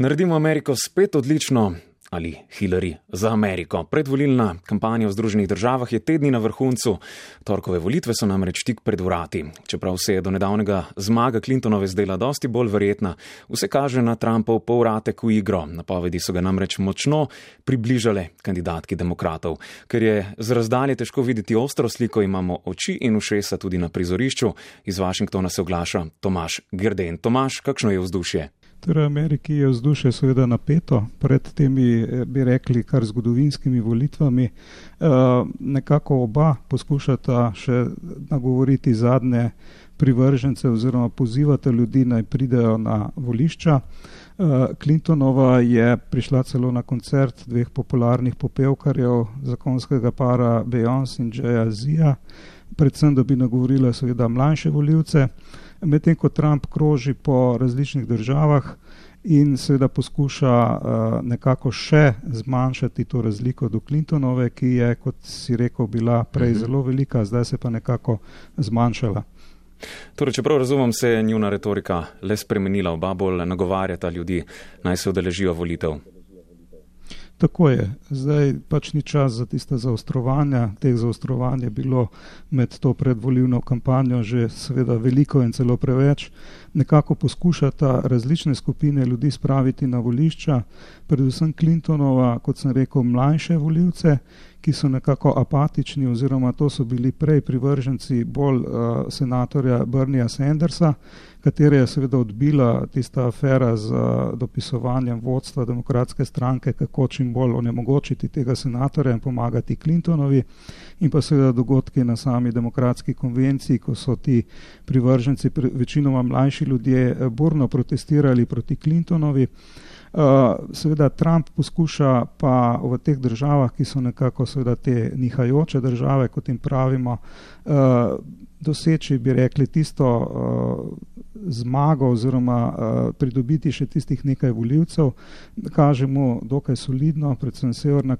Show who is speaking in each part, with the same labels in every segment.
Speaker 1: Naredimo Ameriko spet odlično. Ali Hillary za Ameriko. Predvolilna kampanja v Združenih državah je tedni na vrhuncu. Torkove volitve so namreč tik pred vrati. Čeprav se je do nedavnega zmaga Clintonove zdela dosti bolj verjetna, vse kaže na Trumpov povratek v igro. Napovedi so ga namreč močno približale kandidatki demokratov. Ker je z razdalje težko videti ostro sliko, imamo oči in ušesa tudi na prizorišču. Iz Washingtona se oglaša Tomaš Gerden. Tomaš, kakšno je vzdušje?
Speaker 2: Torej, Ameriki je vzdušje seveda napeto pred temi, eh, bi rekli, kar zgodovinskimi volitvami. Uh, nekako oba poskušata še nagovoriti zadnje privržence oziroma pozivata ljudi naj pridejo na volišča. Uh, Clintonova je prišla celo na koncert dveh popularnih popevkarjev, zakonskega para Beyoncé in Jaya Zia, predvsem da bi nagovorila seveda mlajše voljivce. Medtem ko Trump kroži po različnih državah in seveda poskuša uh, nekako še zmanjšati to razliko do Clintonove, ki je, kot si rekel, bila prej mhm. zelo velika, zdaj se pa nekako zmanjšala.
Speaker 1: Torej, čeprav razumem, se je njuna retorika le spremenila, oba bolj nagovarjata ljudi, naj se odeležijo volitev.
Speaker 2: Tako je, zdaj pač ni čas za tiste zaostrovanja. Teh zaostrovanj je bilo med to predvolilno kampanjo že seveda veliko in celo preveč. Nekako poskušata različne skupine ljudi spraviti na volišča, predvsem Clintonova, kot sem rekel, mlajše voljivce, ki so nekako apatični oziroma to so bili prej privrženci bolj uh, senatorja Bernieja Sandersa, katere je seveda odbila tista afera z uh, dopisovanjem vodstva demokratske stranke, kako čim bolj onemogočiti tega senatorja in pomagati Clintonovi in pa seveda dogodki na sami demokratski konvenciji, ko so ti privrženci, večinoma mlajši ljudje, eh, burno protestirali proti Clintonovi. Uh, seveda Trump poskuša pa v teh državah, ki so nekako seveda te nihajoče države, kot jim pravimo, uh, doseči, bi rekli, tisto uh, zmago oziroma uh, pridobiti še tistih nekaj voljivcev. Kažemo dokaj solidno, predvsem Severna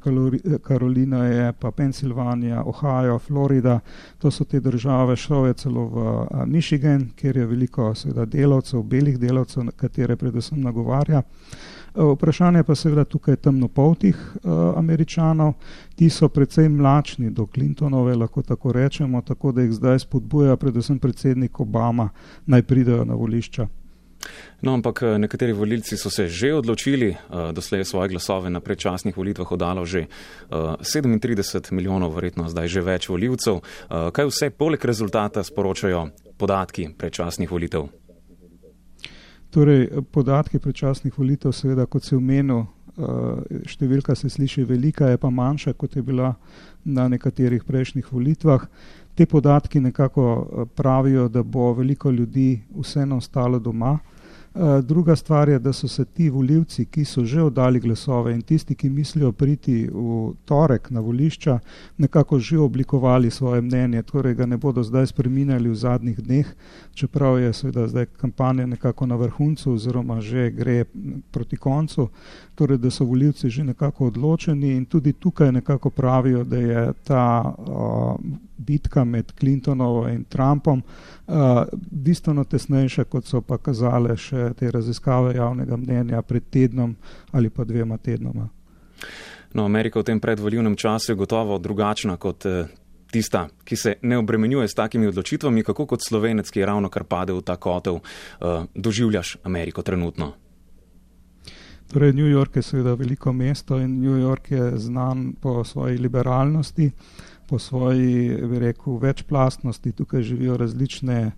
Speaker 2: Karolina je, pa Pensilvanija, Ohio, Florida, to so te države, šlo je celo v uh, Michigan, kjer je veliko seveda delavcev, belih delavcev, katere predvsem nagovarja. Eh, vprašanje pa seveda tukaj temnopoltih uh, američanov, ti so precej mlačni do Clintonove, lahko tako rečemo, tako da jih zdaj spodbuja predvsem predsednik Obama, naj pridejo na volišča.
Speaker 1: No, ampak eh, nekateri volilci so se že odločili, doslej svoje glasove na predčasnih volitvah oddalo že uh, 37 milijonov, verjetno zdaj že več voljivcev. Uh, kaj vse poleg rezultata sporočajo podatki predčasnih volitev?
Speaker 2: Torej, podatki predčasnih volitev, seveda, kot se omenil, eh, številka se sliši velika, je pa manjša, kot je bila na nekaterih prejšnjih volitvah. Te podatki nekako eh, pravijo, da bo veliko ljudi vseeno ostalo doma. Eh, druga stvar je, da so se ti voljivci, ki so že oddali glasove in tisti, ki mislijo priti v torek na volišča, nekako že oblikovali svoje mnenje, torej ga ne bodo zdaj spreminjali v zadnjih dneh, čeprav je seveda zdaj kampanja nekako na vrhuncu oziroma že gre proti koncu, torej da so voljivci že nekako odločeni in tudi tukaj nekako pravijo, da je ta uh, bitka med Clintonovo in Trumpom uh, bistveno tesnejša, kot so pa kazale še te raziskave javnega mnenja pred tednom ali pa dvema tednoma.
Speaker 1: No, Amerika v tem predvoljivnem času je gotovo drugačna kot eh, tista, ki se ne obremenjuje s takimi odločitvami, kako kot slovenec, ki je ravno kar padel v ta kotel, uh, doživljaš Ameriko trenutno.
Speaker 2: Torej, New York je seveda veliko mesto in New York je znan po svoji liberalnosti, po svoji, bi rekel, večplastnosti. Tukaj živijo različne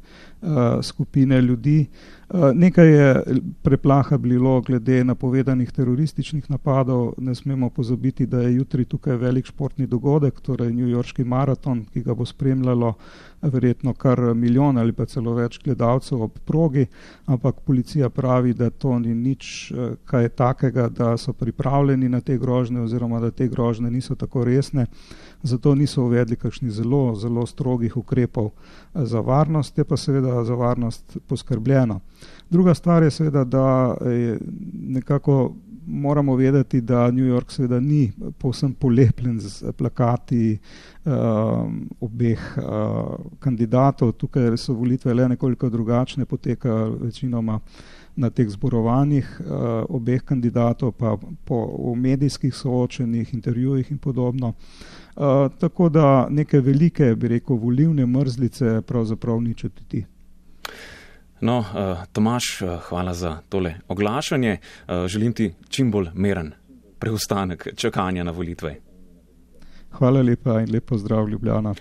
Speaker 2: uh, skupine ljudi. Uh, nekaj je preplaha bilo glede napovedanih terorističnih napadov. Ne smemo pozabiti, da je jutri tukaj velik športni dogodek, torej New Yorkski maraton, ki ga bo spremljalo verjetno kar milijon ali pa celo več gledalcev ob progi, ampak policija pravi, da to ni nič uh, kaj takega, da so pripravljeni na te grožne oziroma da te grožne niso tako resne. Zato niso uvedli kakšnih zelo, zelo strogih ukrepov za varnost, je pa seveda za varnost poskrbljeno. Druga stvar je seveda, da je nekako moramo vedeti, da New York seveda ni povsem polepljen z plakati uh, obeh uh, kandidatov. Tukaj so volitve le nekoliko drugačne, potekajo večinoma na teh zborovanjih obeh kandidatov, pa po medijskih soočenjih, intervjujih in podobno. Tako da neke velike, bi rekel, volivne mrzlice pravzaprav ni čutiti.
Speaker 1: No, uh, Tomaš, uh, hvala za tole oglašanje. Uh, želim ti čim bolj meren preostanek čakanja na volitve.
Speaker 2: Hvala lepa in lepo zdrav, Ljubljana.